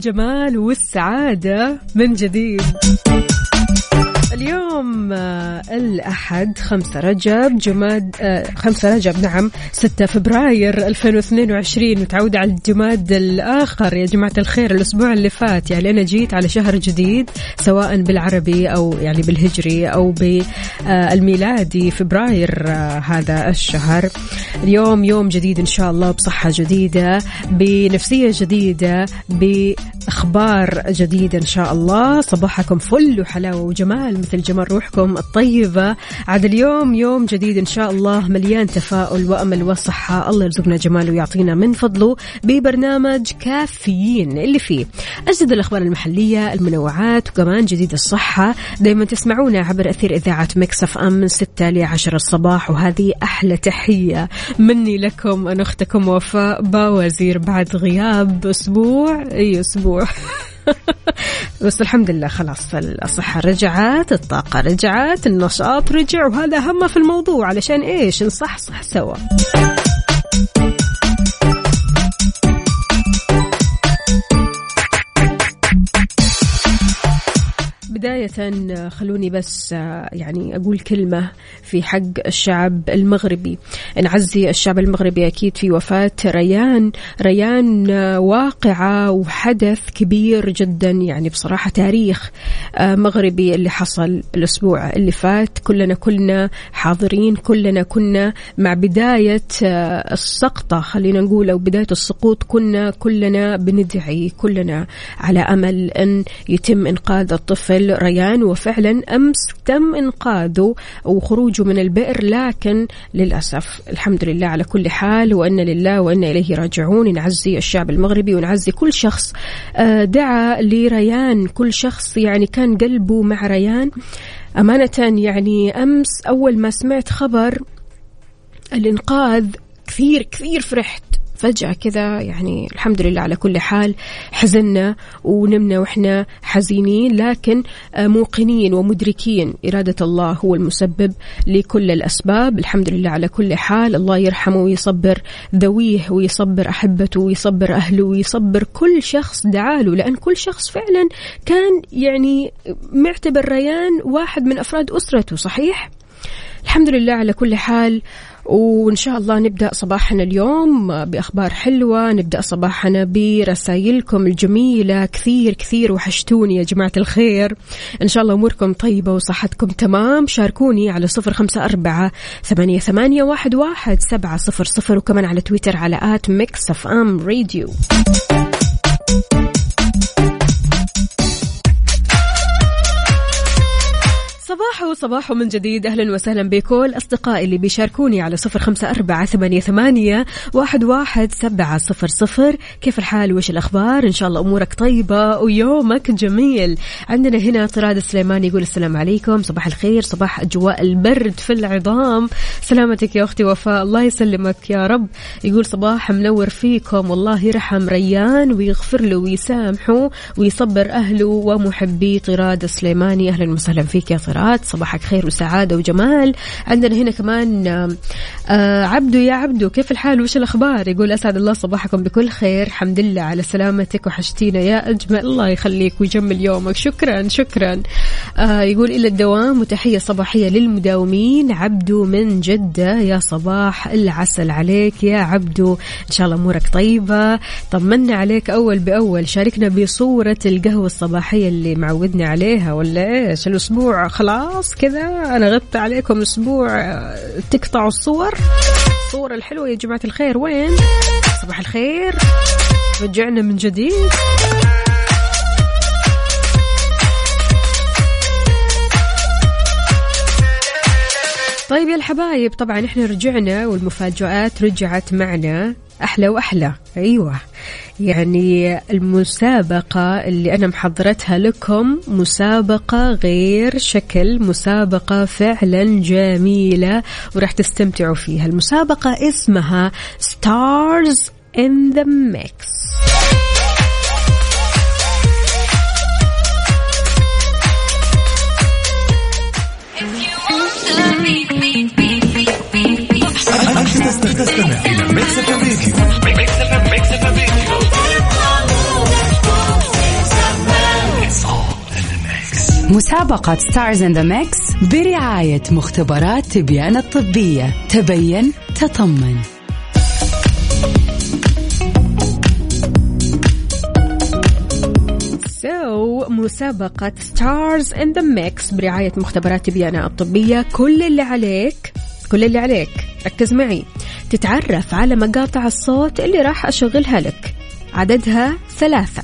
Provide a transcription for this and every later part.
الجمال والسعادة من جديد. اليوم آه، الأحد خمسة رجب جماد آه، خمسة رجب نعم ستة فبراير 2022 متعودة على الجماد الآخر. يا جماعة الخير الأسبوع اللي فات يعني أنا جيت على شهر جديد سواء بالعربي أو يعني بالهجري أو بالميلادي فبراير آه، هذا الشهر. اليوم يوم جديد إن شاء الله بصحة جديدة بنفسية جديدة بأخبار جديدة إن شاء الله. صباحكم فل وحلاوة وجمال. مثل جمال روحكم الطيبة. عاد اليوم يوم جديد إن شاء الله مليان تفاؤل وأمل وصحة. الله يرزقنا جماله ويعطينا من فضله ببرنامج كافيين اللي فيه أجدد الأخبار المحلية المنوعات وكمان جديد الصحة. دايما تسمعونا عبر أثير إذاعة مكسف أم من 6 ل 10 الصباح وهذه أحلى تحية مني لكم أنا أختكم وفاء باوزير بعد غياب أسبوع. أي أسبوع. بس الحمد لله خلاص الصحة رجعت الطاقة رجعت النشاط رجع وهذا أهم في الموضوع. علشان إيش؟ نصحصح سوا. بداية خلوني بس يعني أقول كلمة في حق الشعب المغربي. نعزي الشعب المغربي أكيد في وفاة ريان. ريان واقعة وحدث كبير جدا يعني بصراحة تاريخ مغربي اللي حصل الأسبوع اللي فات. كلنا كنا حاضرين كلنا كنا مع بداية السقطة خلينا نقول أو بداية السقوط. كنا كلنا بندعي كلنا على أمل أن يتم إنقاذ الطفل. ريان وفعلا أمس تم إنقاذه وخروجه من البئر لكن للأسف الحمد لله على كل حال وأن لله وأن إليه راجعون. نعزي الشعب المغربي ونعزي كل شخص. آه، دعا لريان كل شخص يعني كان قلبه مع ريان. أمانة يعني أمس أول ما سمعت خبر الإنقاذ كثير كثير فرحت. فجأة كذا يعني الحمد لله على كل حال حزنا ونمنا وإحنا حزينين لكن آه، موقنين ومدركين. إرادة الله هو المسبب لكل الأسباب. الحمد لله على كل حال. الله يرحمه ويصبر ذويه ويصبر أحبته ويصبر أهله ويصبر كل شخص دعاله لأن كل شخص فعلا كان يعني معتبر ريان واحد من أفراد أسرته صحيح؟ الحمد لله على كل حال. وإن شاء الله نبدأ صباحنا اليوم بأخبار حلوة نبدأ صباحنا برسائلكم الجميلة. كثير كثير وحشتوني يا جماعة الخير. إن شاء الله أموركم طيبة وصحتكم تمام. شاركوني على صفر خمسة أربعة ثمانية, ثمانية واحد, واحد سبعة صفر صفر وكمان على تويتر على at Mix FM Radio. صباحو صباحو من جديد. أهلا وسهلا بكل أصدقائي اللي بيشاركوني على صفر خمسة أربعة ثمانية, ثمانية واحد, واحد سبعة صفر صفر. كيف الحال؟ وش الأخبار؟ إن شاء الله أمورك طيبة ويومك جميل. عندنا هنا طراد السليماني يقول السلام عليكم. صباح الخير صباح أجواء البرد في العظام. سلامتك يا أختي وفاء الله يسلمك يا رب. يقول صباح منور فيكم والله يرحم ريان ويغفر له ويسامحه ويصبر أهله ومحبي طراد السليماني. أهلا وسهلا فيك يا طراد. صباحك خير وسعادة وجمال. عندنا هنا كمان آه عبدو يا عبدو كيف الحال؟ وش الأخبار؟ يقول أسعد الله صباحكم بكل خير. الحمد لله على سلامتك وحشتينا. يا أجمل الله يخليك ويجمل يومك. شكرا شكرا. آه يقول إلى الدوام وتحية صباحية للمداومين. عبدو من جدة. يا صباح العسل عليك يا عبدو. إن شاء الله أمورك طيبة. طمنا عليك أول بأول. شاركنا بصورة القهوة الصباحية اللي معودنا عليها. ولا إيش؟ الأسبوع خلاص كذا أنا غبت عليكم أسبوع تقطعوا الصور. الصور الحلوة يا جماعة الخير وين؟ صباح الخير. رجعنا من جديد. طيب يا الحبايب طبعا إحنا رجعنا والمفاجآت رجعت معنا. أحلى وأحلى. أيوه. يعني المسابقة اللي أنا محضرتها لكم مسابقة غير شكل مسابقة فعلا جميلة وراح تستمتعوا فيها. المسابقة اسمها Stars in the Mix. تستمع. إلى ميكس اف مسابقة Stars in the Mix برعاية مختبرات تبيان الطبية. تبين تطمن. so so, مسابقة Stars in the Mix برعاية مختبرات تبيانة الطبية. كل اللي عليك كل اللي عليك. ركز معي. تتعرف على مقاطع الصوت اللي راح أشغلها لك. عددها ثلاثة.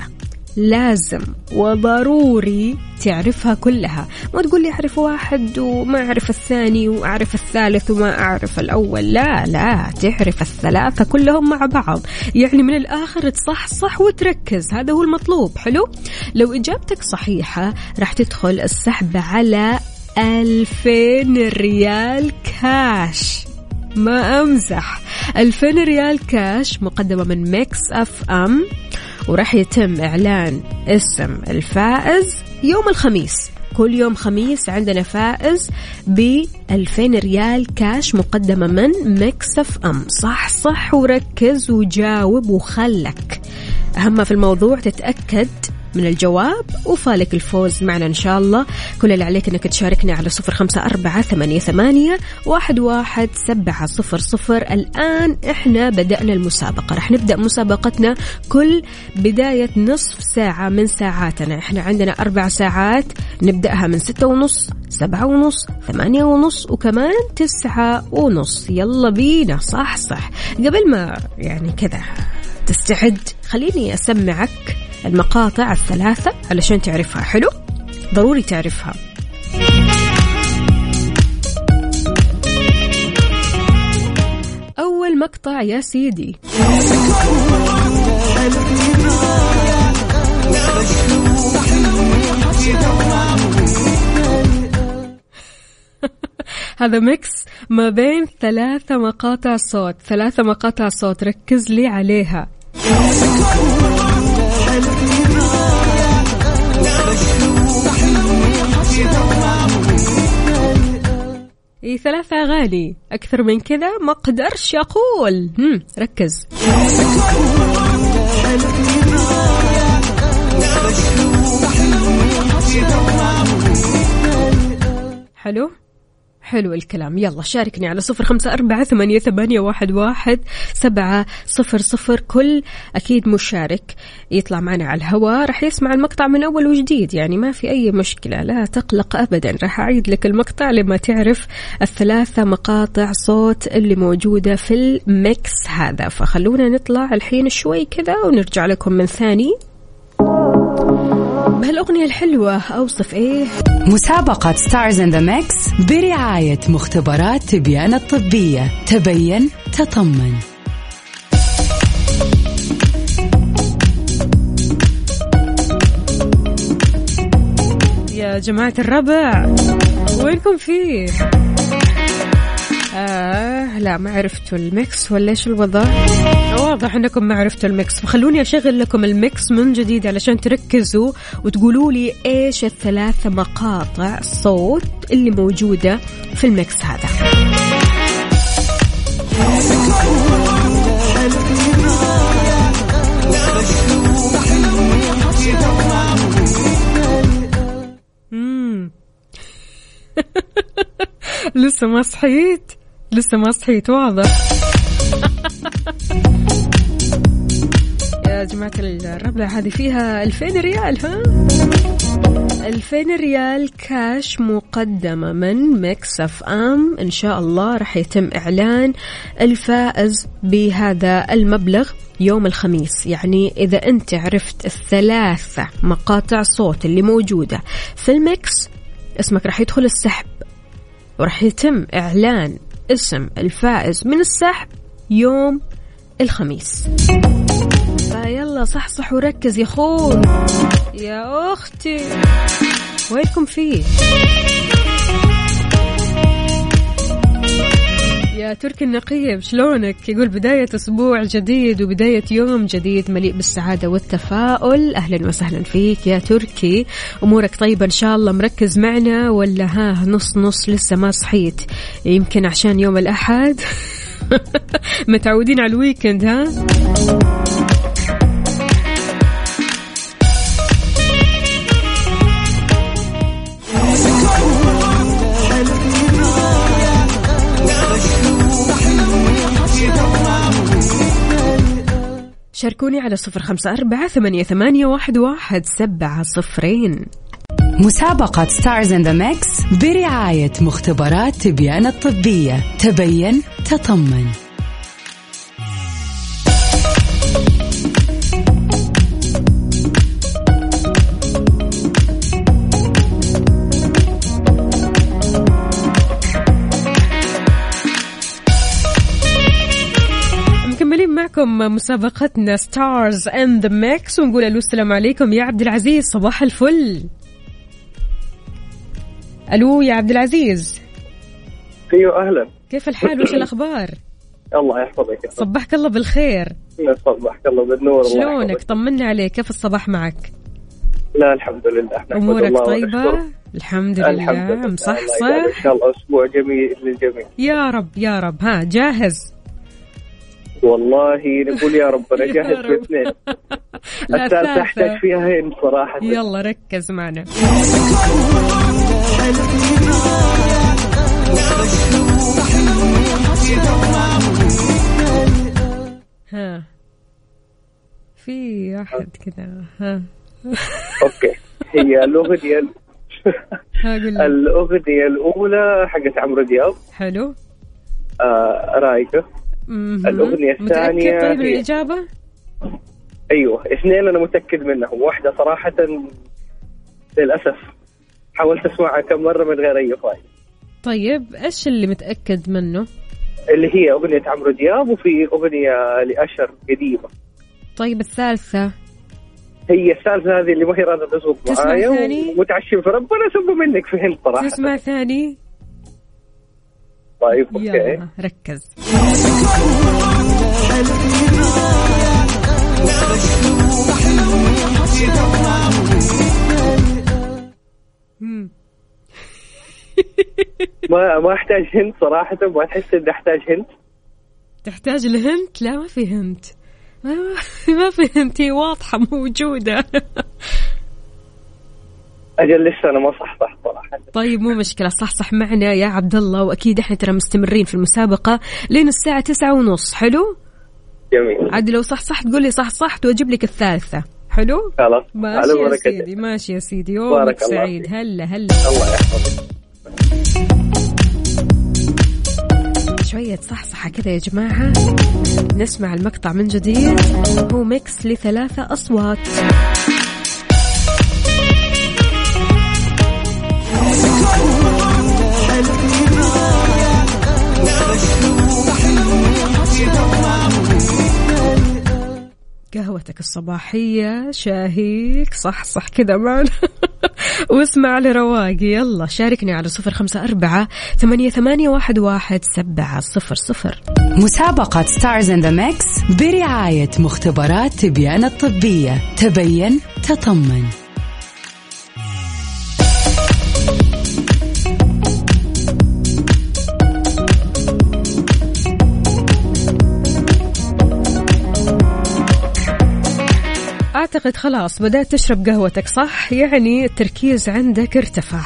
لازم وضروري تعرفها كلها. ما تقول لي أعرف واحد وما أعرف الثاني وأعرف الثالث وما أعرف الأول. لا لا تعرف الثلاثة كلهم مع بعض. يعني من الآخر تصحصح وتركز. هذا هو المطلوب. حلو؟ لو إجابتك صحيحة راح تدخل السحب على ألفين ريال كاش ما أمزح. ألفين ريال كاش مقدمة من Mix FM وراح يتم إعلان اسم الفائز يوم الخميس. كل يوم خميس عندنا فائز ب 2000 ريال كاش مقدمة من Mix FM صح صح وركز وجاوب وخلك. أهم في الموضوع تتأكد من الجواب وفالك الفوز معنا إن شاء الله. كل اللي عليك أنك تشاركنا على صفر خمسة أربعة ثمانية, ثمانية واحد, واحد سبعة صفر صفر. الآن إحنا بدأنا المسابقة. رح نبدأ مسابقتنا كل بداية نصف ساعة من ساعاتنا. إحنا عندنا أربع ساعات نبدأها من ستة ونص سبعة ونص ثمانية ونص وكمان تسعة ونص. يلا بينا. صح صح. قبل ما يعني كذا تستعد خليني أسمعك. المقاطع الثلاثة علشان تعرفها. حلو؟ ضروري تعرفها. أول مقطع يا سيدي. هذا ميكس ما بين ثلاثة مقاطع صوت. ثلاثة مقاطع صوت ركز لي عليها. إي ثلاثة أغاني. أكثر من كذا ما أقدرش أقول هم ركز. حلو؟ حلو الكلام. يلا شاركني على صفر خمسة أربعة ثمانية, ثمانية واحد, واحد سبعة صفر صفر. كل أكيد مشارك يطلع معنا على الهواء. راح يسمع المقطع من أول وجديد يعني ما في أي مشكلة. لا تقلق أبدا راح أعيد لك المقطع لما تعرف الثلاثة مقاطع صوت اللي موجودة في ال mix هذا. فخلونا نطلع الحين شوي كذا ونرجع لكم من ثاني. بهالأغنية الحلوة أوصف إيه؟ مسابقة Stars in the Mix برعاية مختبرات تبيان الطبية. تبين تطمن. يا جماعة الربع وينكم فيه؟ آه لا ما عرفتوا ال mix ولا إيش الوضع؟ واضح إنكم ما عرفتوا ال mix فخلوني أشغل لكم ال mix من جديد علشان تركزوا وتقولوا لي إيش الثلاث مقاطع صوت اللي موجودة في ال mix هذا. لسه ما صحيت؟ لسه ما صحيت واضح. يا جماعة الربلة هذه فيها 2000 ريال ها؟ 2000 ريال كاش مقدمة من Mix FM. إن شاء الله راح يتم إعلان الفائز بهذا المبلغ يوم الخميس. يعني إذا أنت عرفت الثلاثة مقاطع صوت اللي موجودة في الميكس اسمك راح يدخل السحب. وراح يتم إعلان اسم الفائز من السحب يوم الخميس. فيلا صحصح وركز يا أخوي يا أختي. وينكم فيه؟ يا تركي النقيب شلونك؟ يقول بداية أسبوع جديد وبداية يوم جديد مليء بالسعادة والتفاؤل. أهلا وسهلا فيك يا تركي. أمورك طيبة إن شاء الله مركز معنا ولا ها؟ نص نص لسه ما صحيت. يمكن عشان يوم الأحد. متعودين على الويكند ها؟ شاركوني على صفر خمسة أربعة ثمانية, ثمانية واحد, واحد سبعة صفرين. مسابقة Stars in the Mix برعاية مختبرات تبيان الطبية. تبين تطمن. معكم مسابقتنا Stars in the Mix ونقول ألو السلام عليكم يا عبد العزيز صباح الفل. ألو يا عبد العزيز. أيوه أهلا. كيف الحال؟ وش الأخبار؟ الله يحفظك صبحك الله بالخير. صبحك الله بالنور شلونك. طمنا عليك كيف الصباح معك؟ لا الحمد لله أمورك الله طيبة. الحمد الحمد لله لله الله يجعل مصحصح إن شاء الله أسبوع جميل للجميع. يا رب يا رب. ها جاهز؟ والله نقول يا رب أنا جاهز. باثنين لا الثالثه احتاج. فيها هين صراحة. يلا ركز معنا. ها. في أحد كذا. ها. أوكي. هي الأغنية ال- ها قول لي. الأغنية الأولى حقت عمرو دياب. حلو. آه رايقه مهم. الأغنية الثانية متأكد طيب الإجابة؟ أيوه اثنين أنا متأكد منهم واحدة صراحة للأسف حاولت أسمعها كم مرة من غير أي فايدة طيب إيش اللي متأكد منه؟ اللي هي أغنية عمرو دياب وفي أغنية لأشر قديمة طيب الثالثة هي الثالثة هذه اللي ما هي راضيه تزبط معايا؟ ومتعشم في ربنا سبه منك في هند صراحة تسمع ثاني؟ طيب أوكي ركز. ما ما أحتاج هند صراحة ما تحس إني أحتاج هند تحتاج الهنت؟ لا ما في هنت. ما, ما في هنت. هي واضحة موجودة. أجل لسه أنا ما صحصح صراحة. طيب مو مشكلة صح صح معنا يا عبد الله وأكيد إحنا ترى مستمرين في المسابقة لين الساعة تسعة ونص حلو؟ جميل. عاد لو صح صح تقول لي صح صح وأجيب لك الثالثة حلو؟ خلاص. ماشي يا سيدي ماشي يا سيدي يومك سعيد. هلا هلا. الله يحفظك. شوية صحصحة كذا يا جماعة. نسمع المقطع من جديد. هو ميكس لثلاثة أصوات. قهوتك الصباحية شاهيك صح صح كذا معنا واسمع على رواق يلا شاركني على صفر خمسة أربعة ثمانية, ثمانية واحد, واحد سبعة صفر صفر. مسابقة Stars in the Mix برعاية مختبرات تبيان الطبية. تبين تطمن. أعتقد خلاص بدأت تشرب قهوتك صح؟ يعني التركيز عندك ارتفع.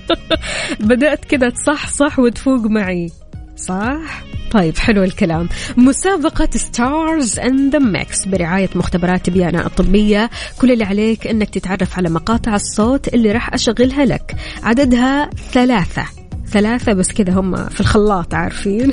بدأت كذا تصحصح وتفوق معي. صح؟ طيب حلو الكلام. مسابقة Stars in the Mix برعاية مختبرات تبيان الطبية كل اللي عليك إنك تتعرف على مقاطع الصوت اللي راح أشغلها لك. عددها ثلاثة. ثلاثة بس كذا هم في الخلاط عارفين؟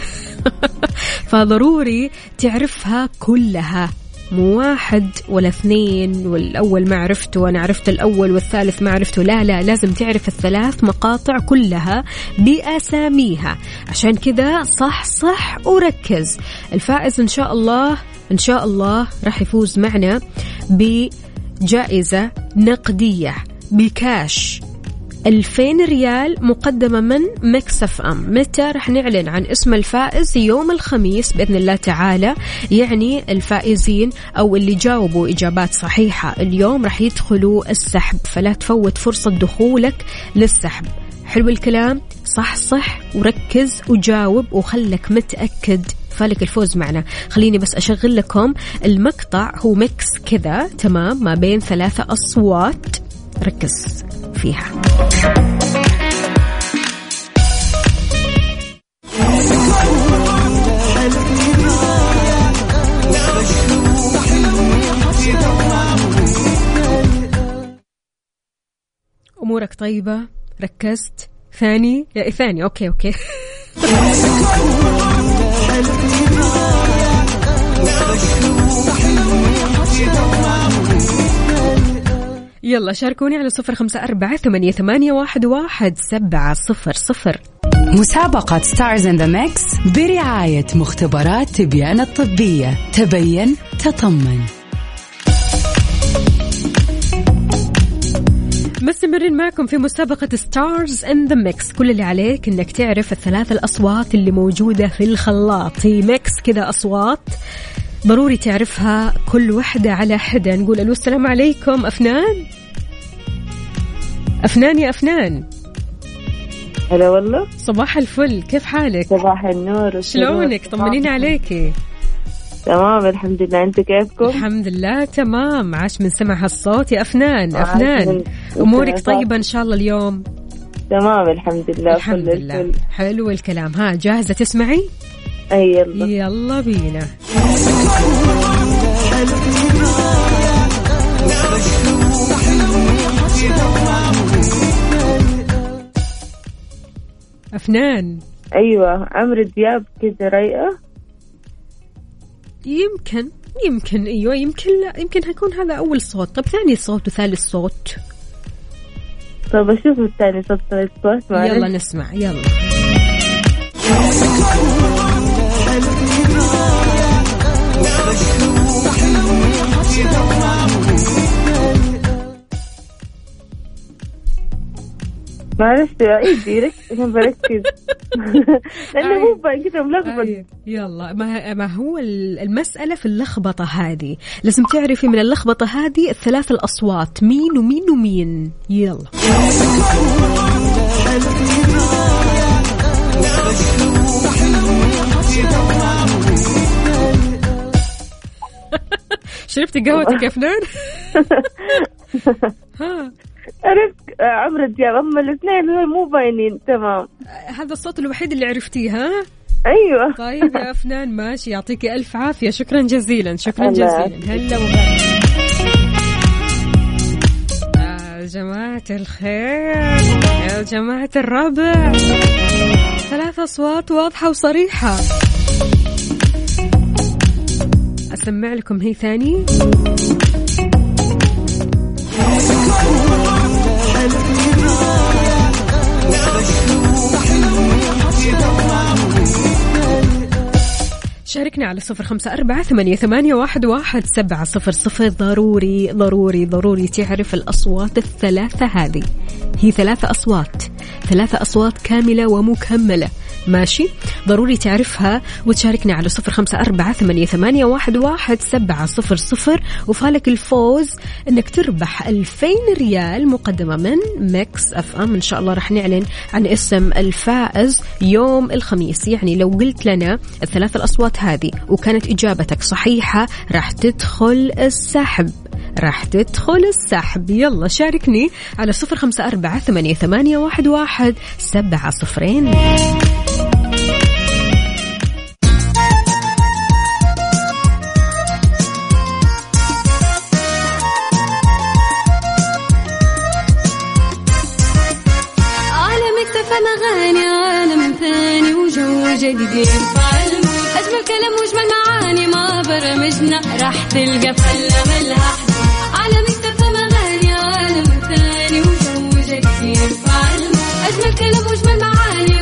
فضروري تعرفها كلها. مو واحد ولا اثنين والأول ما عرفته وأنا عرفت الأول والثالث ما عرفته. لا لا لازم تعرف الثلاث مقاطع كلها بأساميها. عشان كذا صح صح وركز. الفائز إن شاء الله إن شاء الله راح يفوز معنا بجائزة نقدية بكاش 2000 ريال مقدمة من مكسف أم. متى رح نعلن عن اسم الفائز يوم الخميس بإذن الله تعالى؟ يعني الفائزين أو اللي جاوبوا إجابات صحيحة. اليوم رح يدخلوا السحب فلا تفوت فرصة دخولك للسحب. حلو الكلام؟ صح صح. وركز وجاوب وخلك متأكد. فالك الفوز معنا. خليني بس أشغل لكم المقطع. هو ميكس كذا تمام ما بين ثلاثة أصوات. ركز. فيها. أمورك طيبة؟ ركزت؟ ثاني يا ثاني okay okay. يلا شاركوني على صفر خمسة أربعة ثمانية, ثمانية واحد, واحد سبعة صفر صفر. مسابقة Stars in the Mix برعاية مختبرات تبيان الطبية. تبين تطمن. مستمرين معكم في مسابقة Stars in the Mix كل اللي عليك إنك تعرف الثلاث الأصوات اللي موجودة في الخلاط. في mix كذا أصوات. ضروري تعرفها كل وحدة على حدة. نقول ألو السلام عليكم أفنان؟ أفنان يا أفنان. هلا والله. صباح الفل كيف حالك؟ صباح النور. شلونك؟ طمنينا عليكي تمام الحمد لله. أنتوا كيفكم؟ الحمد لله تمام. عاش من سمع هالصوت يا أفنان. أفنان أمورك. طيبة إن شاء الله اليوم؟ تمام الحمد لله الحمد لله. الفل. حلو الكلام. ها جاهزة تسمعي؟ أي يلا. يلا بينا. أفنان. أيوه عمرو دياب كذا رايقة؟ يمكن يمكن أيوه يمكن لا يمكن حيكون هذا أول صوت. طب ثاني صوت وثالث صوت. طب أشوف الثاني صوت ثالث صوت معلش. يلا نسمع يلا. معلش عيدي ركز عشان بركز. لأنه مو باين كذا ملخبط. أيوة. يلا. ما, ما هو ال- المسألة في اللخبطة هذه. لازم تعرفي من اللخبطة هذه الثلاث الأصوات مين ومين ومين. يلا. شربتي قهوتك يا فنان؟ ها. عرفت آه، عمرو دياب أما الاثنين مو باينين تمام. هذا الصوت الوحيد اللي عرفتيه ها؟ أيوه. طيب يا فنان ماشي يعطيكي ألف عافية. شكرا جزيلا شكرا جزيلا. هلا وغلا يا جماعة الخير يا جماعة الربع. ثلاث أصوات واضحة وصريحة. أسمع لكم هي ثاني. شاركنا على صفر خمسة أربعة ثمانية, ثمانية واحد, واحد سبعة صفر صفر. ضروري ضروري ضروري تعرف الأصوات الثلاثة هذه. هي ثلاثة أصوات ثلاثة أصوات كاملة ومكملة. ماشي؟ ضروري تعرفها وتشاركنا على صفر خمسة أربعة ثمانية, واحد, سبعة صفر صفر وفالك الفوز أنك تربح ألفين ريال مقدمة من Mix FM. إن شاء الله رح نعلن عن اسم الفائز يوم الخميس. يعني لو قلت لنا الثلاث الأصوات هذه وكانت إجابتك صحيحة راح تدخل السحب. راح تدخل السحب. يلا شاركني على صفر خمسة أربعة ثمانية واحد, واحد سبعة صفرين. جديد. يرفع المود أجمل كلام وأجمل معاني ما برمجنا راح تلقى فلة ملها على أغاني عالم ثاني وجو جديد. أجمل كلام وأجمل معاني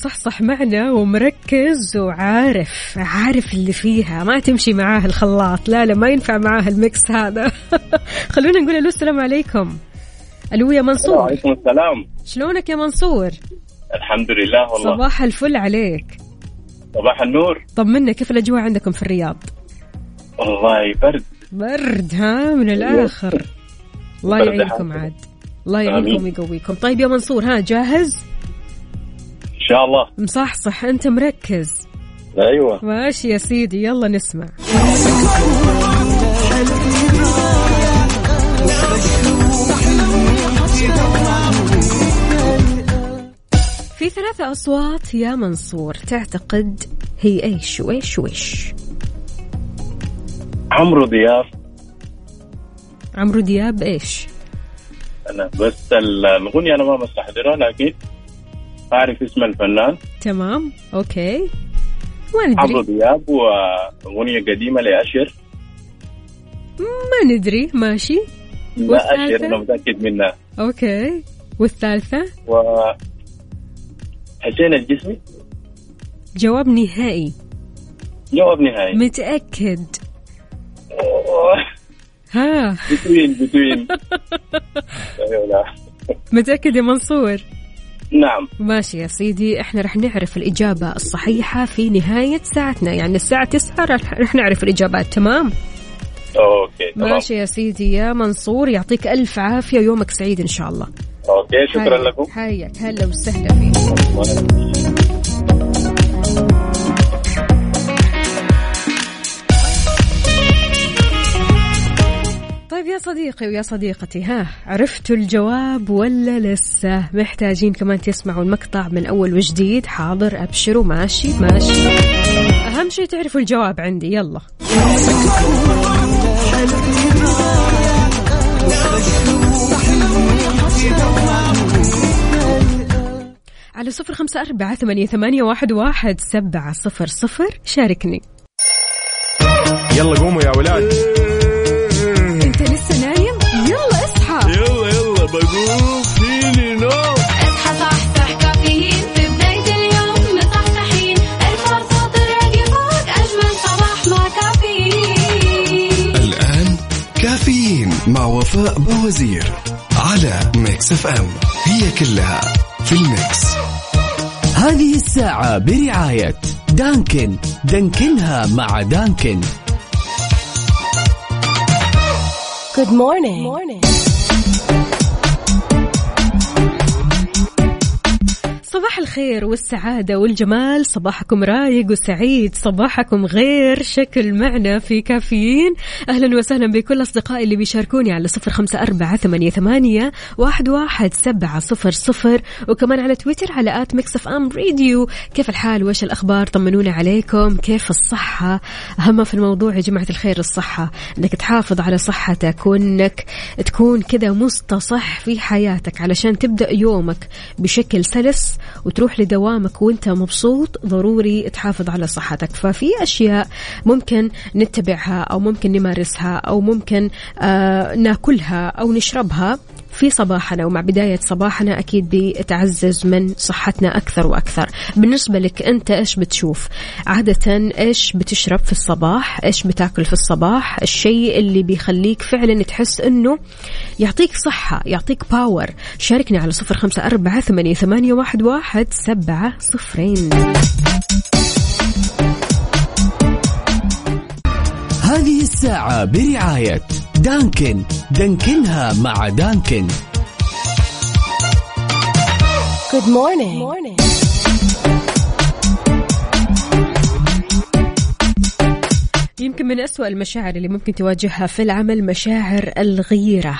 مصحصح معنا ومركز وعارف عارف اللي فيها. ما تمشي معاه الخلاط. لا لا ما ينفع معاه الميكس هذا. خلونا نقول ألو السلام عليكم. ألو يا منصور. وعليكم السلام. شلونك يا منصور؟ الحمد لله والله. صباح الفل عليك. صباح النور. طمنا كيف الأجواء عندكم في الرياض؟ والله برد. برد ها من الآخر. الله برد يعينكم. عاد. الله يعينكم. ويقويكم. طيب يا منصور ها جاهز؟ شاء الله. مصحصح أنت مركز. أيوه. ماشي يا سيدي. يلا نسمع. في ثلاثة أصوات يا منصور. تعتقد هي إيش وإيش وإيش؟ عمرو دياب. عمرو دياب إيش؟ أنا بس ال- الاغنيه أنا ما مستحضرها لكن اعرف اسم الفنان؟ تمام okay. ما عمرو ندري دياب وأغنية قديمة ل Usher. ما ندري ماشي. لا؟ Usher أنا متأكد منها. okay. والثالثة؟ و حسين الجسمي؟ جواب نهائي. جواب نهائي. متأكد. ها. بتوين بتوين متأكد يا منصور؟ نعم. ماشي يا سيدي إحنا رح نعرف الإجابة الصحيحة في نهاية ساعتنا. يعني الساعة تسعة رح رح نعرف الإجابات تمام؟ okay تمام. ماشي يا سيدي يا منصور يعطيك ألف عافية ويومك سعيد إن شاء الله. okay شكرا حياك- لكم. حياك هلا وسهلا فيك. يا صديقي ويا صديقتي ها عرفتوا الجواب ولا لسه؟ محتاجين كمان تسمعوا المقطع من أول وجديد. حاضر أبشروا ماشي ماشي. أهم شيء تعرفوا الجواب عندي يلا. على صفر خمسة أربعة ثمانية, ثمانية واحد, واحد سبعة صفر صفر. شاركني. يلا قوموا يا ولاد. مع وفاء بوزير على Mix FM هي كلها في ال mix هذه الساعة برعاية Dunkin' دانكنها مع Dunkin' Good morning. morning. صباح الخير والسعادة والجمال. صباحكم رايق وسعيد صباحكم غير شكل. معنا في كافيين. أهلا وسهلا بكل أصدقائي اللي بيشاركوني على صفر خمسة أربعة ثمانية, ثمانية واحد, واحد سبعة صفر صفر. وكمان على تويتر على at Mix FM Radio. كيف الحال؟ وش الأخبار؟ طمنونا عليكم. كيف الصحة؟ أهم في الموضوع يا جماعة الخير الصحة. أنك تحافظ على صحتك وأنك تكون كذا مستصح في حياتك علشان تبدأ يومك بشكل سلس. وتروح لدوامك وانت مبسوط ضروري تحافظ على صحتك. ففي أشياء ممكن نتبعها أو ممكن نمارسها أو ممكن آه ناكلها أو نشربها. في صباحنا ومع بداية صباحنا أكيد بتعزز من صحتنا أكثر وأكثر. بالنسبة لك أنت إيش بتشوف؟ عادة إيش بتشرب في الصباح؟ إيش بتاكل في الصباح؟ الشيء اللي بيخليك فعلا تحس أنه يعطيك صحة يعطيك باور شاركني على صفر خمسة أربعة ثمانية, واحد, واحد سبعة صفرين. هذه الساعة برعاية دانكن دانكنها مع دانكن Good morning. morning. يمكن من أسوأ المشاعر اللي ممكن تواجهها في العمل مشاعر الغيرة.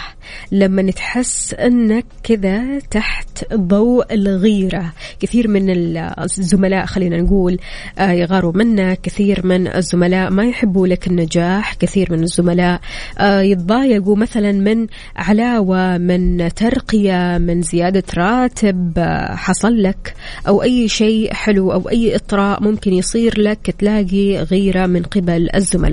لما تحس أنك كذا تحت ضوء الغيرة. كثير من الزملاء خلينا نقول آه، يغاروا منك. كثير من الزملاء ما يحبوا لك النجاح. كثير من الزملاء آه، يتضايقوا مثلا من علاوة من ترقية من زيادة راتب آه، حصل لك أو أي شيء حلو أو أي إطراء ممكن يصير لك. تلاقي غيرة من قبل الزملاء.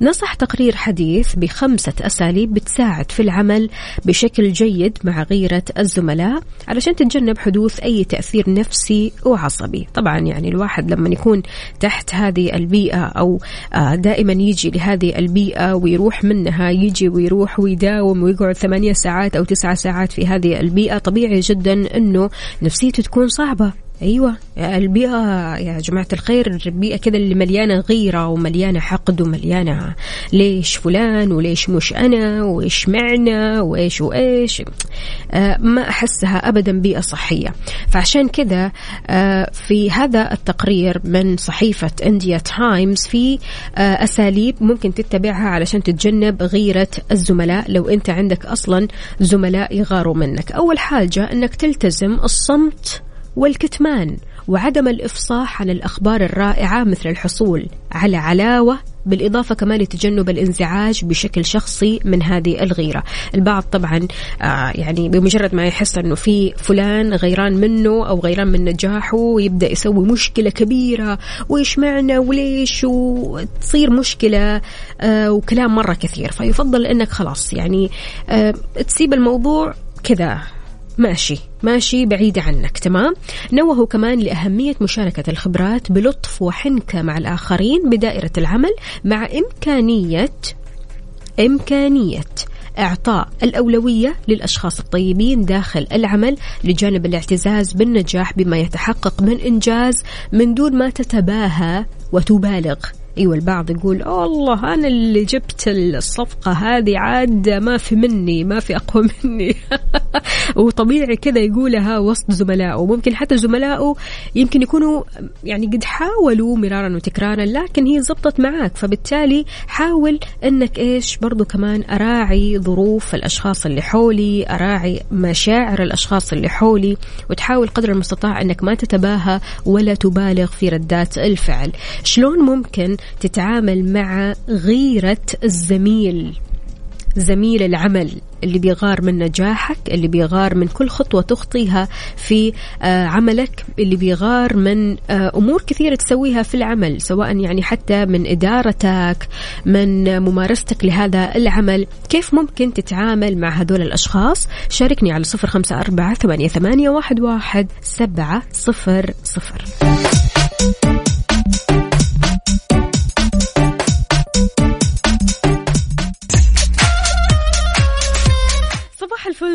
نصح تقرير حديث بخمسة أساليب بتساعد في العمل بشكل جيد مع غيرة الزملاء علشان تتجنب حدوث أي تأثير نفسي وعصبي. طبعا يعني الواحد لما يكون تحت هذه البيئة أو آه، دائما يجي لهذه البيئة ويروح منها يجي ويروح ويداوم ويقعد ثمانية ساعات أو تسعة ساعات في هذه البيئة طبيعي جدا أنه نفسيته تكون صعبة. أيوه. البيئة يا جماعة الخير البيئة كذا اللي مليانة غيرة ومليانة حقد ومليانة ليش فلان وليش مش أنا وايش معنا وإيش. وايش ما أحسها ابدا بيئة صحية. فعشان كذا آه في هذا التقرير من صحيفة انديا تايمز في آه أساليب ممكن تتبعها علشان تتجنب غيرة الزملاء لو أنت عندك أصلا زملاء يغاروا منك. أول حاجة إنك تلتزم الصمت والكتمان وعدم الإفصاح عن الأخبار الرائعة مثل الحصول على علاوة بالإضافة كمان لتجنب الانزعاج بشكل شخصي من هذه الغيرة. البعض طبعا آه يعني بمجرد ما يحس أنه في فلان غيران منه أو غيران من نجاحه يبدأ يسوي مشكلة كبيرة وإيش معنى وليش؟ وتصير مشكلة آه وكلام مرة كثير. فيفضل أنك خلاص يعني آه تسيب الموضوع كذا. ماشي ماشي بعيدة عنك تمام؟ نوهوا كمان لأهمية مشاركة الخبرات بلطف وحنكة مع الآخرين بدائرة العمل مع إمكانية إمكانية إعطاء الأولوية للأشخاص الطيبين داخل العمل لجانب الاعتزاز بالنجاح بما يتحقق من إنجاز من دون ما تتباهى وتبالغ. أيوه البعض يقول والله أنا اللي جبت الصفقة هذه عاد ما في مني ما في أقوى مني. وطبيعي كذا يقولها وسط زملائه. وممكن حتى زملائه يمكن يكونوا يعني قد حاولوا مرارا وتكرارا لكن هي زبطت معك فبالتالي حاول إنك إيش برضو كمان أراعي ظروف الأشخاص اللي حولي أراعي مشاعر الأشخاص اللي حولي وتحاول قدر المستطاع إنك ما تتباهى ولا تبالغ في ردات الفعل. شلون ممكن تتعامل مع غيرة الزميل. زميل العمل اللي بيغار من نجاحك اللي بيغار من كل خطوة تخطيها في آه، عملك اللي بيغار من آه، أمور كثيرة تسويها في العمل سواء يعني حتى من إدارتك من ممارستك لهذا العمل. كيف ممكن تتعامل مع هذول الأشخاص؟ شاركني على صفر خمسة أربعة ثمانية, واحد سبعة صفر صفر.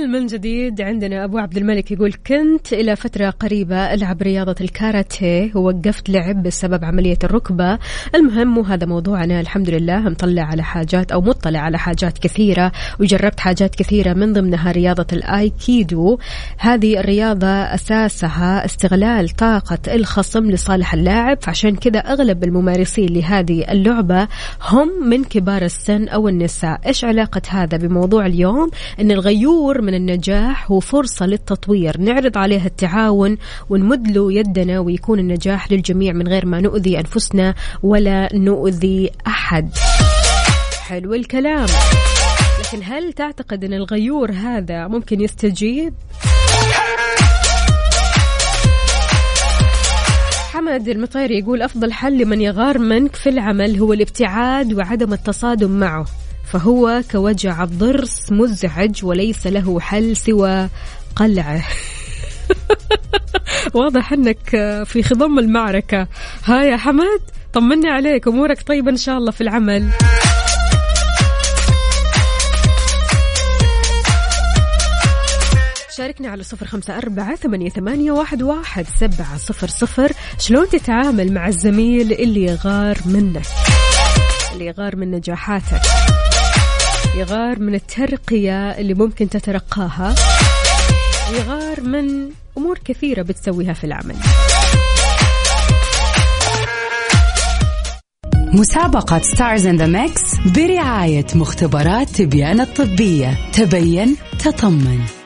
من جديد عندنا أبو عبد الملك يقول كنت إلى فترة قريبة ألعب رياضة الكاراتيه ووقفت لعب بسبب عملية الركبة. المهم مو هذا موضوعنا. الحمد لله مطلع على حاجات أو مطلع على حاجات كثيرة وجربت حاجات كثيرة من ضمنها رياضة الأيكيدو. هذه الرياضة أساسها استغلال طاقة الخصم لصالح اللاعب فعشان كذا أغلب الممارسين لهذه اللعبة هم من كبار السن أو النساء. إيش علاقة هذا بموضوع اليوم؟ إن الغيور شعور من النجاح هو فرصة للتطوير. نعرض عليها التعاون ونمد له يدنا ويكون النجاح للجميع من غير ما نؤذي أنفسنا ولا نؤذي أحد. حلو الكلام. لكن هل تعتقد أن الغيور هذا ممكن يستجيب؟ حمد المطيري يقول أفضل حل لمن يغار منك في العمل هو الابتعاد وعدم التصادم معه. فهو كوجع الضرس مزعج وليس له حل سوى قلعه. واضح إنك في خضم المعركة. ها يا حمد طمني عليك أمورك طيبة إن شاء الله في العمل. شاركنا على صفر خمسة أربعة ثمانية, ثمانية واحد, واحد سبعة صفر صفر. شلون تتعامل مع الزميل اللي يغار منك؟ اللي يغار من نجاحاتك؟ يغار من الترقية اللي ممكن تترقاها. يغار من أمور كثيرة بتسويها في العمل. مسابقة Stars in the Mix برعاية مختبرات تبيان الطبية. تبين تطمن.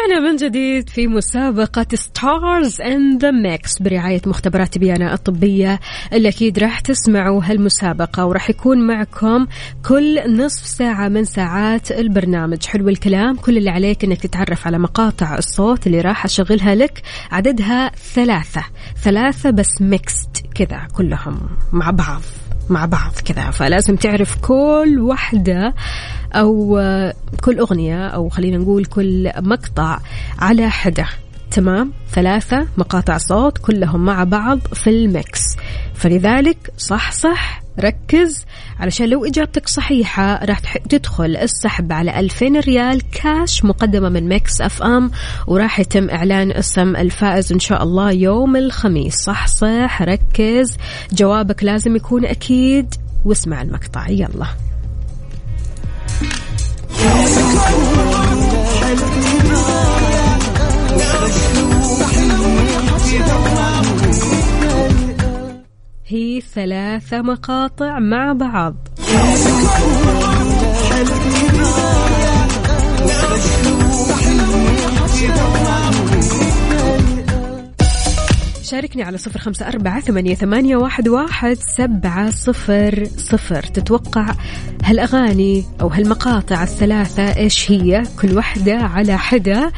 ورجعنا من جديد في مسابقة Stars in the Mix برعاية مختبرات تبيان الطبية اللي أكيد راح تسمعوا هالمسابقة وراح يكون معكم كل نصف ساعة من ساعات البرنامج. حلو الكلام كل اللي عليك أنك تتعرف على مقاطع الصوت اللي راح أشغلها لك عددها ثلاثة ثلاثة بس mixed كذا كلهم مع بعض. مع بعض كذا. فلازم تعرف كل واحدة أو كل أغنية أو خلينا نقول كل مقطع على حدة. تمام؟ ثلاثة مقاطع صوت كلهم مع بعض في ال mix. فلذلك صح صح ركز. علشان لو إجابتك صحيحة راح تدخل السحب على 2000 ريال كاش مقدمة من Mix FM وراح يتم إعلان اسم الفائز إن شاء الله يوم الخميس. صح صح ركز. جوابك لازم يكون أكيد. واسمع المقطع. يلا. هي ثلاثة مقاطع مع بعض. شاركني على صفر خمسة أربعة ثمانية, ثمانية واحد, واحد سبعة صفر صفر. تتوقع هالأغاني أو هالمقاطع الثلاثة إيش هي؟ كل واحدة على حدة.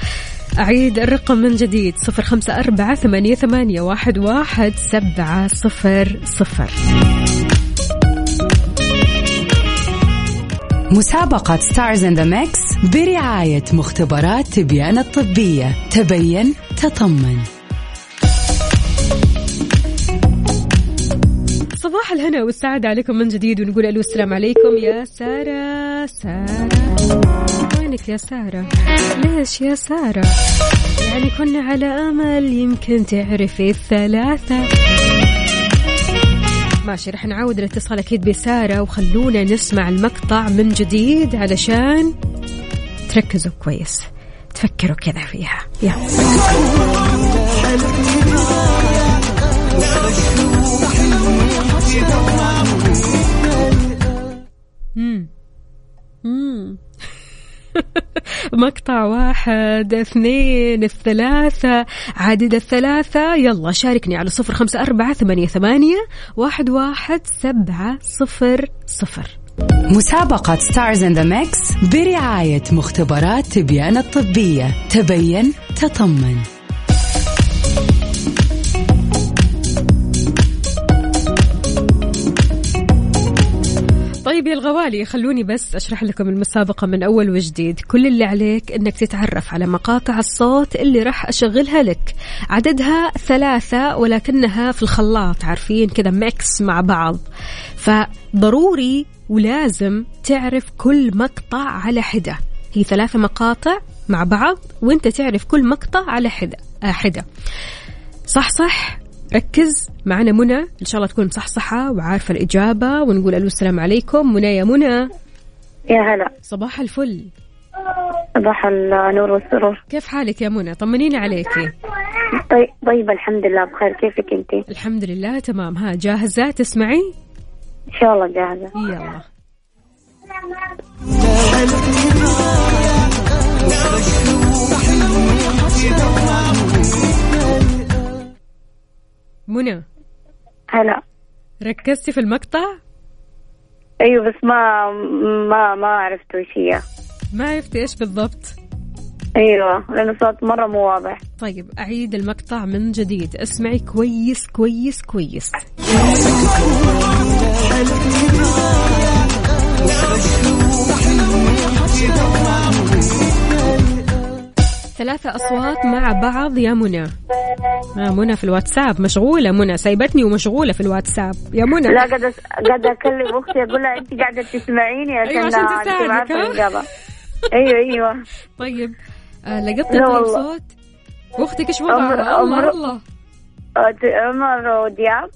أعيد الرقم من جديد صفر خمسة أربعة ثمانية, ثمانية واحد, واحد سبعة صفر صفر. مسابقة Stars in the Mix برعاية مختبرات تبيان الطبية. تبين تطمن. صباح الهنا والسعادة عليكم من جديد ونقول ألو السلام عليكم يا سارة سارة. وينك يا سارة. ليش يا سارة؟ يعني كنا على أمل يمكن تعرفي الثلاثة. ماشي رح نعود الاتصال أكيد بسارة وخلونا نسمع المقطع من جديد علشان تركزوا كويس. تفكروا كذا فيها. يلا. مم. مقطع واحد اثنين الثلاثة عدد الثلاثة. يلا شاركني على صفر خمسة أربعة ثمانية, ثمانية واحد, واحد سبعة صفر صفر. مسابقة Stars in the Mix برعاية مختبرات تبيان الطبية. تبين تطمن. طيب يا الغوالي خلوني بس أشرح لكم المسابقة من أول وجديد. كل اللي عليك أنك تتعرف على مقاطع الصوت اللي راح أشغلها لك. عددها ثلاثة ولكنها في الخلاط عارفين؟ كذا mix مع بعض. فضروري ولازم تعرف كل مقطع على حدة. هي ثلاثة مقاطع مع بعض وأنت تعرف كل مقطع على حدة. آه، حدة. صح صح؟ ركز معنا منى. إن شاء الله تكون مصحصحه وعارفة الإجابة ونقول ألو السلام عليكم. منى يا منى. يا هلا. صباح الفل. صباح النور والسرور. كيف حالك يا منى؟ طمنيني عليكي طيب طيب الحمد لله بخير. كيفك أنت؟ الحمد لله تمام. ها جاهزة؟ تسمعي؟ إن شاء الله جاهزة. يلا. منى. هلا. ركزتي في المقطع؟ أيوه بس ما ما ما عرفت وش هي. ما عرفتي إيش بالضبط. أيوه لأنه صوت مرة مو واضح. طيب أعيد المقطع من جديد. اسمعي كويس كويس كويس. ثلاثة أصوات مع بعض. يا منى. آه منى في الواتساب. مشغولة منى. سايبتني ومشغولة في الواتساب. يا منى. لا قاعدة قاعدة أكلم أختي. أقول لها انت قاعدة تسمعيني عشان أيوة، عشان أنت تساعدك، أيوه أيوه. طيب. آه لقطت. صوت. إيش عمر- وضعها الله عمر- الله. عمر ودياب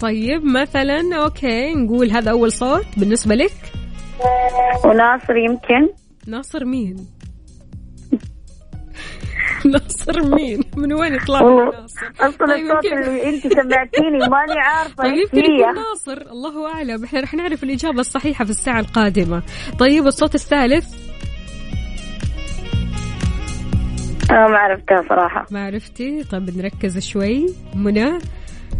طيب مثلا أوكي نقول هذا أول صوت بالنسبة لك. وناصر يمكن. ناصر مين؟ ناصر مين؟ من وين يطلع من ناصر؟ أصلا طيب الصوت اللي أنت سمعتيني ماني عارفة طيب يمكن يكون ناصر. الله أعلم. إحنا رح نعرف الإجابة الصحيحة في الساعة القادمة. طيب الصوت الثالث؟ أنا ما عرفتها صراحة. ما عرفتي؟ طيب نركز شوي. منى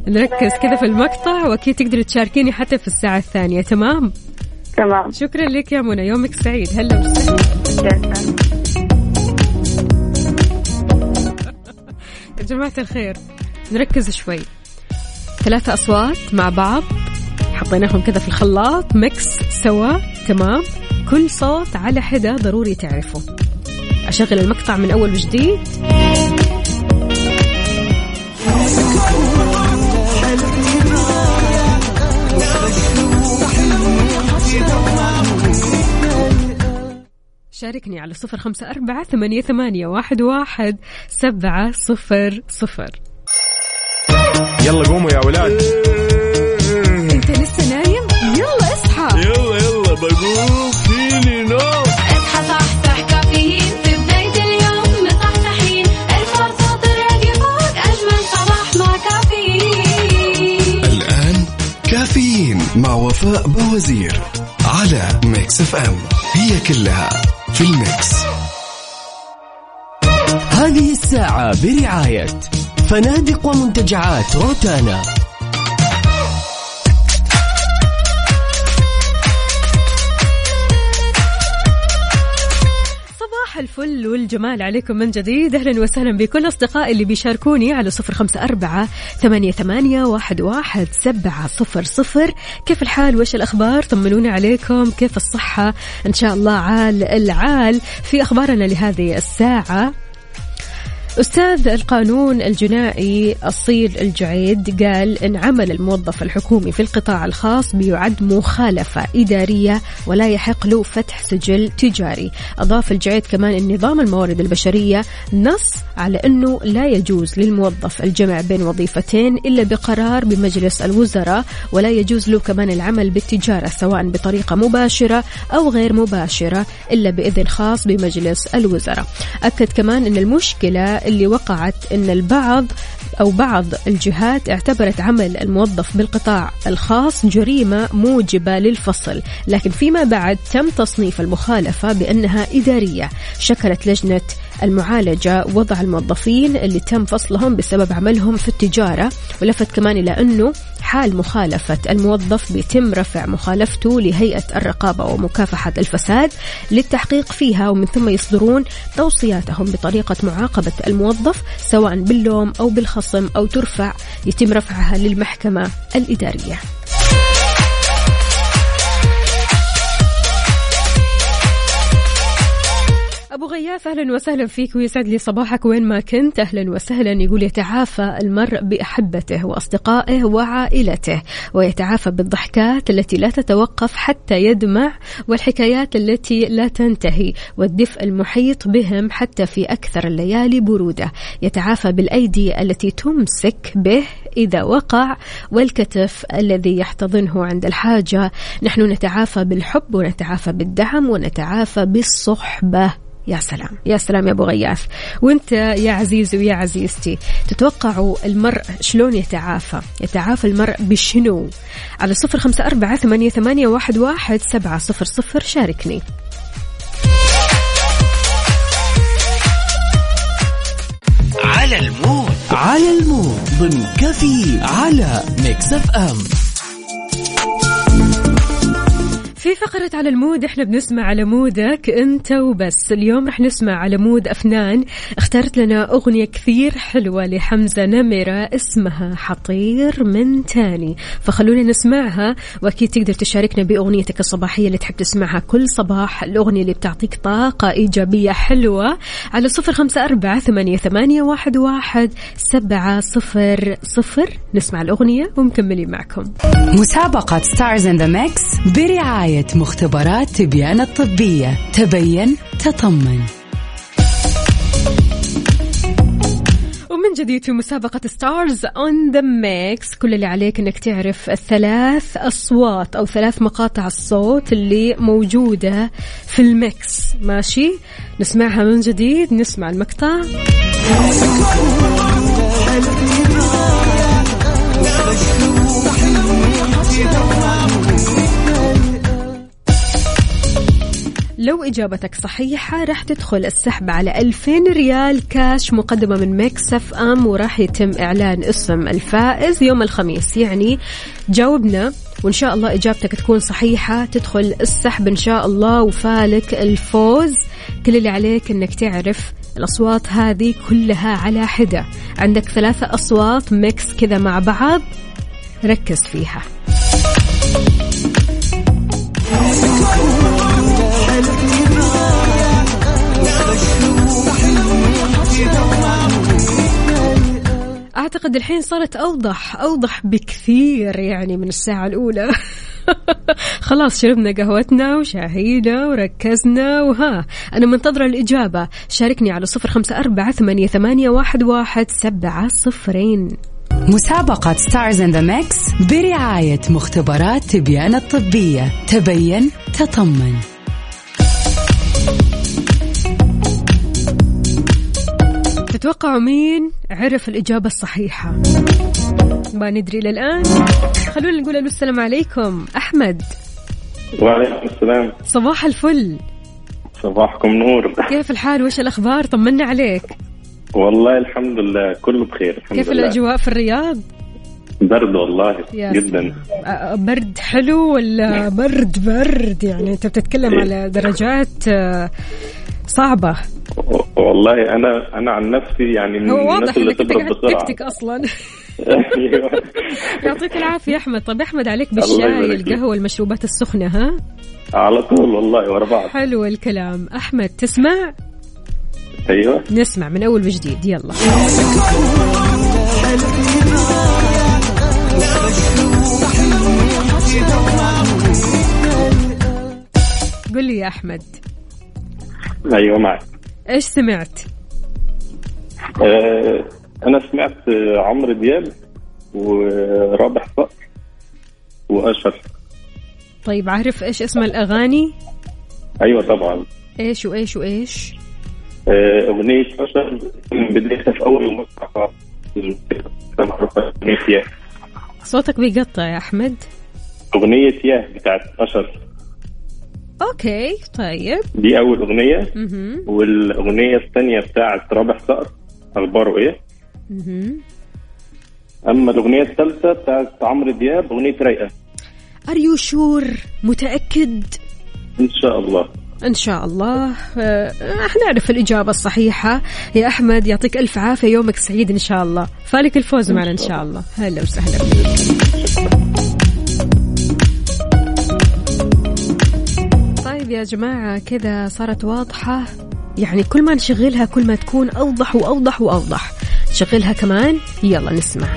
نركز كذا في المقطع وأكيد تقدري تشاركيني حتى في الساعة الثانية. تمام؟ تمام. شكرا لك يا منى. يومك سعيد. هلا وسهلا. يا جماعة الخير نركز شوي. ثلاثة أصوات مع بعض. حطيناهم كذا في الخلاط ميكس سوا تمام. كل صوت على حدة ضروري تعرفه. أشغل المقطع من أول وجديد. شاركني على صفر خمسة أربعة ثمانية, ثمانية واحد, واحد سبعة صفر صفر. يلا قوموا يا ولاد. أنت لسه نايم؟ يلا اصحى. يلا يلا بقوم. فيني نوم. اصحى صحصح كافيين. في بداية اليوم مصحصحين. الفرصة تراك فوق أجمل صباح مع كافيين. الآن كافيين مع وفاء بوزير على Mix FM. هي كلها في ال mix. هذه الساعة برعاية فنادق ومنتجعات روتانا. الفل والجمال عليكم من جديد. أهلا وسهلا بكل أصدقائي اللي بيشاركوني على صفر خمسة أربعة ثمانية, ثمانية واحد, واحد سبعة صفر صفر. كيف الحال؟ وش الأخبار؟ طمنوني عليكم. كيف الصحة؟ إن شاء الله عال العال في أخبارنا لهذه الساعة. أستاذ القانون الجنائي أصيل الجعيد قال إن عمل الموظف الحكومي في القطاع الخاص بيعد مخالفة إدارية ولا يحق له فتح سجل تجاري. أضاف الجعيد كمان أن نظام الموارد البشرية نص على أنه لا يجوز للموظف الجمع بين وظيفتين إلا بقرار بمجلس الوزراء ولا يجوز له كمان العمل بالتجارة سواء بطريقة مباشرة أو غير مباشرة إلا بإذن خاص بمجلس الوزراء. أكد كمان أن المشكلة اللي وقعت أن البعض أو بعض الجهات اعتبرت عمل الموظف بالقطاع الخاص جريمة موجبة للفصل. لكن فيما بعد تم تصنيف المخالفة بأنها إدارية. شكلت لجنة المعالجة وضع الموظفين اللي تم فصلهم بسبب عملهم في التجارة ولفت كمان إلى أنه حال مخالفة الموظف بيتم رفع مخالفته لهيئة الرقابة ومكافحة الفساد للتحقيق فيها ومن ثم يصدرون توصياتهم بطريقة معاقبة الموظف سواء باللوم أو بالخصم أو ترفع يتم رفعها للمحكمة الإدارية. أبو غياث أهلا وسهلا فيك ويسعد لي صباحك وين ما كنت. أهلا وسهلا يقول يتعافى المرء بأحبته وأصدقائه وعائلته ويتعافى بالضحكات التي لا تتوقف حتى يدمع والحكايات التي لا تنتهي والدفء المحيط بهم حتى في أكثر الليالي برودة. يتعافى بالأيدي التي تمسك به إذا وقع والكتف الذي يحتضنه عند الحاجة. نحن نتعافى بالحب ونتعافى بالدعم ونتعافى بالصحبة. يا سلام. يا سلام يا أبو غياث. وأنت يا عزيزي ويا عزيزتي تتوقعوا المرء شلون يتعافى؟ يتعافى المرء بشنو؟ على صفر خمسة أربعة ثمانية, ثمانية واحد, واحد سبعة صفر صفر شاركني. على ال mood. على ال mood. ضمن كفي على Mix FM. في فقرة على ال mood إحنا بنسمع على mood ك أنت وبس. اليوم رح نسمع على mood أفنان. اخترت لنا أغنية كثير حلوة لحمزة نمرة اسمها هطير من تاني. فخلونا نسمعها وأكيد تقدر تشاركنا بأغنيتك الصباحية اللي تحب تسمعها كل صباح. الأغنية اللي بتعطيك طاقة إيجابية حلوة. على صفر خمسة أربعة ثمانية, واحد, واحد سبعة صفر صفر. نسمع الأغنية ومكملين معكم. مسابقة Stars in the Mix برعاية برعاية مختبرات تبيان الطبية. تبين تطمن. ومن جديد في مسابقة Stars in the Mix كل اللي عليك إنك تعرف الثلاث أصوات أو ثلاث مقاطع الصوت اللي موجودة في ال mix. ماشي؟ نسمعها من جديد نسمع المقطع. لو إجابتك صحيحة راح تدخل السحب على 2000 ريال كاش مقدمة من Mix FM وراح يتم إعلان اسم الفائز يوم الخميس. يعني جاوبنا وإن شاء الله إجابتك تكون صحيحة. تدخل السحب إن شاء الله وفالك الفوز. كل اللي عليك إنك تعرف الأصوات هذه كلها على حدة. عندك ثلاثة أصوات ميكس كذا مع بعض ركز فيها. أعتقد الحين صارت أوضح أوضح بكثير يعني من الساعة الأولى. خلاص شربنا قهوتنا وشاهينا وركزنا وها. أنا منتظرة الإجابة. شاركني على صفر خمسة أربعة ثمانية, ثمانية واحد, واحد سبعة صفرين. مسابقة Stars in the Mix برعاية مختبرات تبيان الطبية. تبين تطمن. تتوقعوا مين عرف الإجابة الصحيحة؟ ما ندري للآن. خلونا نقول له السلام عليكم. أحمد. وعليكم السلام. صباح الفل. صباحكم نور. كيف الحال؟ وش الأخبار؟ طمنا عليك. والله الحمد لله كله بخير الحمد كيف لله. الأجواء في الرياض؟ برد والله جدا. برد حلو ولا برد برد؟ يعني أنت بتتكلم إيه. على درجات آه، صعبة. والله أنا أنا عن نفسي يعني من هو واضح الناس اللي تبرد بسرعة. تكتك أصلا. أيوة. يعطيك العافية أحمد. طب أحمد عليك بالشاي. القهوة المشروبات السخنة ها؟ على طول والله ورا بعض. حلو الكلام. أحمد تسمع؟ أيوه. نسمع من أول وجديد. يلا. قل لي يا أحمد. أيوه معك إيش سمعت؟ آه، أنا سمعت عمرو دياب ورابح صقر وأشهر. طيب عارف إيش اسم الأغاني؟ أيوه طبعا. إيش وإيش وإيش؟ آه، أغنية أشهر من بدايتها في أول المقطع صوتك بيقطع يا أحمد. أغنية ياه بتاعت أشهر. أوكي طيب. دي أول أغنية. مهم. والأغنية الثانية بتاعت رابح صقر أخباره إيه؟ مهم. أما الأغنية الثالثة بتاعت عمرو دياب أغنية رايقة. Are you sure متأكد؟ إن شاء الله. إن شاء الله. آه، حنعرف الإجابة الصحيحة. يا أحمد يعطيك ألف عافية يومك سعيد إن شاء الله. فالك الفوز معنا إن شاء الله. هلا وسهلا. طيب يا جماعة كذا صارت واضحة. يعني كل ما نشغلها كل ما تكون أوضح وأوضح وأوضح. نشغلها كمان؟ يلا نسمع.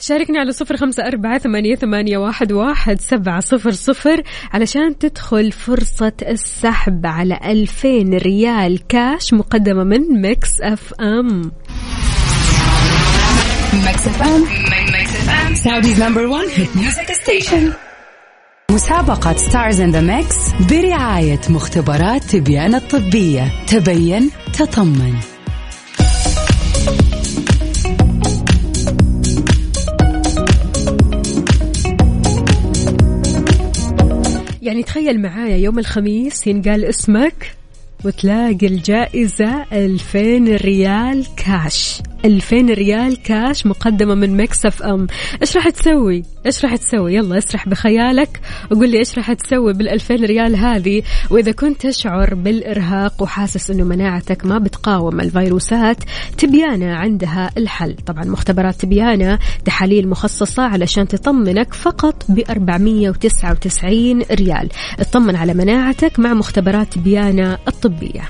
شاركني على صفر خمسة أربعة ثمانية, ثمانية واحد, واحد سبعة صفر صفر علشان تدخل فرصة السحب على ألفين ريال كاش مقدمة من Mix FM. Mix FM Saudi's number 1 hit music station مسابقة Stars in the Mix برعاية مختبرات تبيان الطبية. تبين تطمن. يعني تخيل معايا يوم الخميس ينقال اسمك وتلاقي الجائزة 2000 ريال كاش 2000 ريال كاش مقدمة من Mix FM. إيش راح تسوي؟ إيش راح تسوي؟ يلا اسرح بخيالك وقول لي إيش راح تسوي بال2000 ريال هذه. وإذا كنت تشعر بالإرهاق وحاسس إنه مناعتك ما بتقاوم الفيروسات تبيانا عندها الحل. طبعا مختبرات تبيانا تحاليل مخصصة علشان تطمنك فقط ب 499 ريال. اطمن على مناعتك مع مختبرات تبيانا الطبية.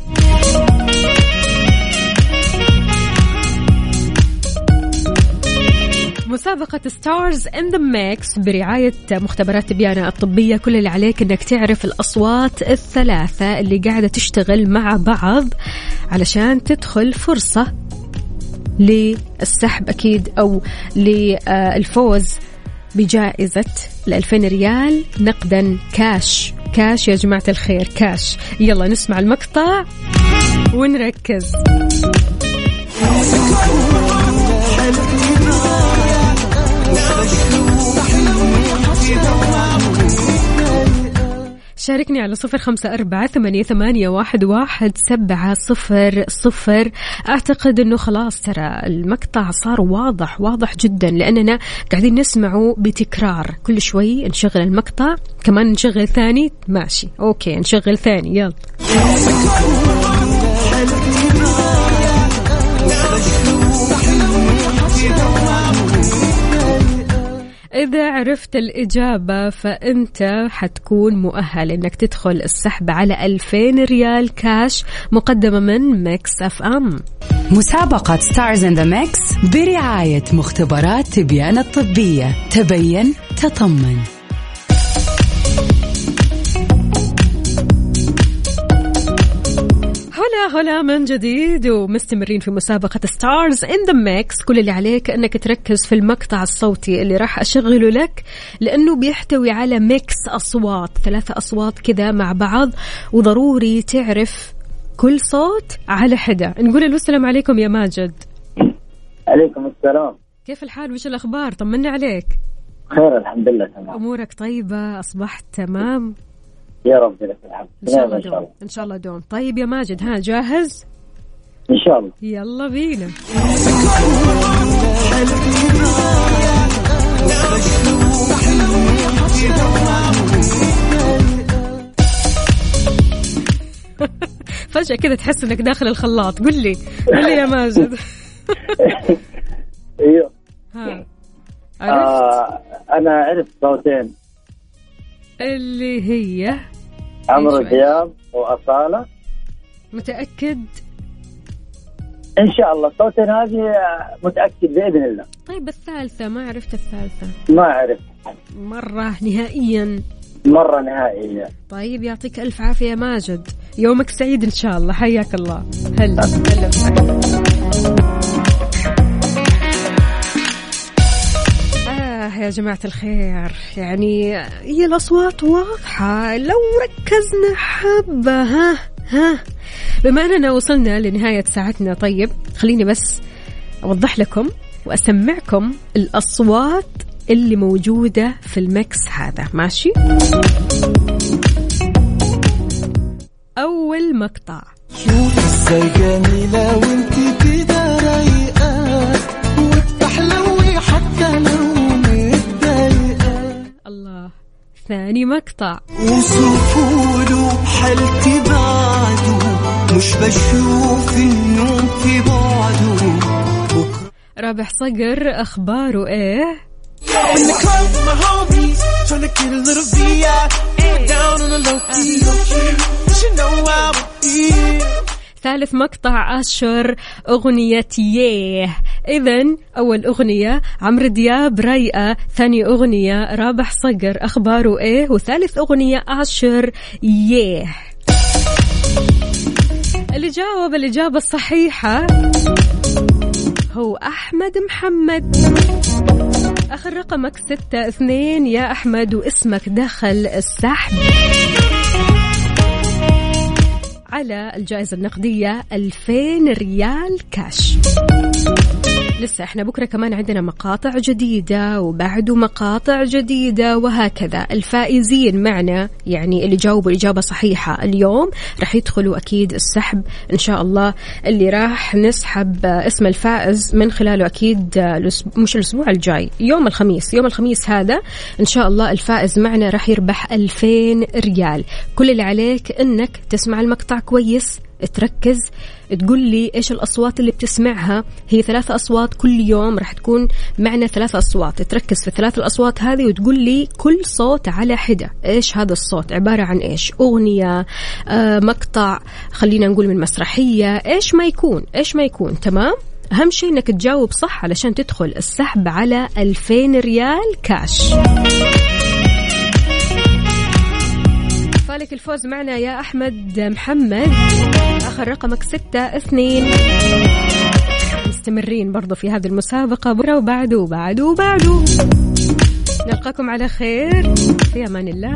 مسابقة Stars in the Mix برعاية مختبرات تبيانة الطبية. كل اللي عليك إنك تعرف الأصوات الثلاثة اللي قاعدة تشتغل مع بعض علشان تدخل فرصة للسحب أكيد أو للفوز بجائزة ال 2000 ريال. نقدا كاش. كاش يا جماعة الخير كاش. يلا نسمع المقطع ونركز. شاركني على صفر خمسة أربعة ثمانية, ثمانية واحد, واحد سبعة صفر صفر. أعتقد أنه خلاص ترى المقطع صار واضح واضح جدا لأننا قاعدين نسمعه بتكرار. كل شوي نشغل المقطع كمان نشغل ثاني ماشي okay نشغل ثاني يلا. إذا عرفت الإجابة فأنت حتكون مؤهل إنك تدخل السحب على 2000 ريال كاش مقدمة من Mix FM. مسابقة Stars in the Mix برعاية مختبرات تبيان الطبية. تبين تطمن. هلا هلا من جديد ومستمرين في مسابقة Stars in the Mix كل اللي عليك إنك تركز في المقطع الصوتي اللي راح أشغله لك لأنه بيحتوي على mix أصوات ثلاثة أصوات كذا مع بعض وضروري تعرف كل صوت على حدة. نقول له السلام عليكم يا ماجد. عليكم السلام. كيف الحال؟ وش الأخبار؟ طمنا عليك. خير الحمد لله تمام. أمورك طيبة؟ أصبحت تمام؟ يا رب لك الحمد. إن شاء الله دوم. الله. إن شاء الله دوم. طيب يا ماجد ها جاهز؟ إن شاء الله. يلا بينا. فجأة كذا تحس إنك داخل الخلاط. قل لي قل لي يا ماجد. أيوه. ها. عرفت؟ آه أنا عرفت صوتين. اللي هي عمرو دياب وأصالة. متأكد؟ إن شاء الله. الصوتين هذه متأكد بإذن الله. طيب الثالثة. ما عرفت الثالثة. ما أعرف. مرة نهائيا. مرة نهائيه طيب يعطيك ألف عافية يا ماجد. يومك سعيد إن شاء الله. حياك الله. هلا. هلا. يا جماعة الخير. يعني هي الأصوات واضحة. لو ركزنا حبة ها ها. بما أننا وصلنا لنهاية ساعتنا طيب خليني بس أوضح لكم وأسمعكم الأصوات اللي موجودة في المكس هذا. ماشي؟ أول مقطع. إزاي جميلة وانت كده رايقة ثاني مقطع. وصفوله حالتي بعده مش بشوف النوم في بعده رابح صقر أخباره إيه؟ ثالث مقطع أشر أغنية يه إذا أول أغنية عمرو دياب رايقة ثاني أغنية رابح صقر أخباره إيه؟ وثالث أغنية أشر يه اللي جاوب الإجابة الصحيحة هو أحمد محمد. آخر رقمك ستة اثنين يا أحمد واسمك دخل السحب. على الجائزة النقدية 2000 ريال كاش لسه إحنا بكرة كمان عندنا مقاطع جديدة وبعده مقاطع جديدة وهكذا. الفائزين معنا يعني اللي جاوبوا الإجابة صحيحة اليوم راح يدخلوا أكيد السحب إن شاء الله. اللي راح نسحب اسم الفائز من خلاله أكيد مش الأسبوع الجاي يوم الخميس يوم الخميس هذا إن شاء الله الفائز معنا راح يربح 2000 ريال. كل اللي عليك إنك تسمع المقطع كويس. تركز تقول لي إيش الأصوات اللي بتسمعها. هي ثلاث أصوات كل يوم راح تكون معنا ثلاث أصوات. تركز في الثلاث الأصوات هذه وتقول لي كل صوت على حدة. إيش هذا الصوت؟ عبارة عن إيش؟ أغنية آه مقطع خلينا نقول من مسرحية. إيش ما يكون؟ إيش ما يكون؟ تمام؟ أهم شيء أنك تجاوب صح علشان تدخل السحب على 2000 ريال كاش فالك الفوز معنا يا أحمد محمد. آخر رقمك ستة اثنين. مستمرين برضو في هذه المسابقة. بكرة وبعده وبعده وبعده نلقاكم على خير. في أمان الله.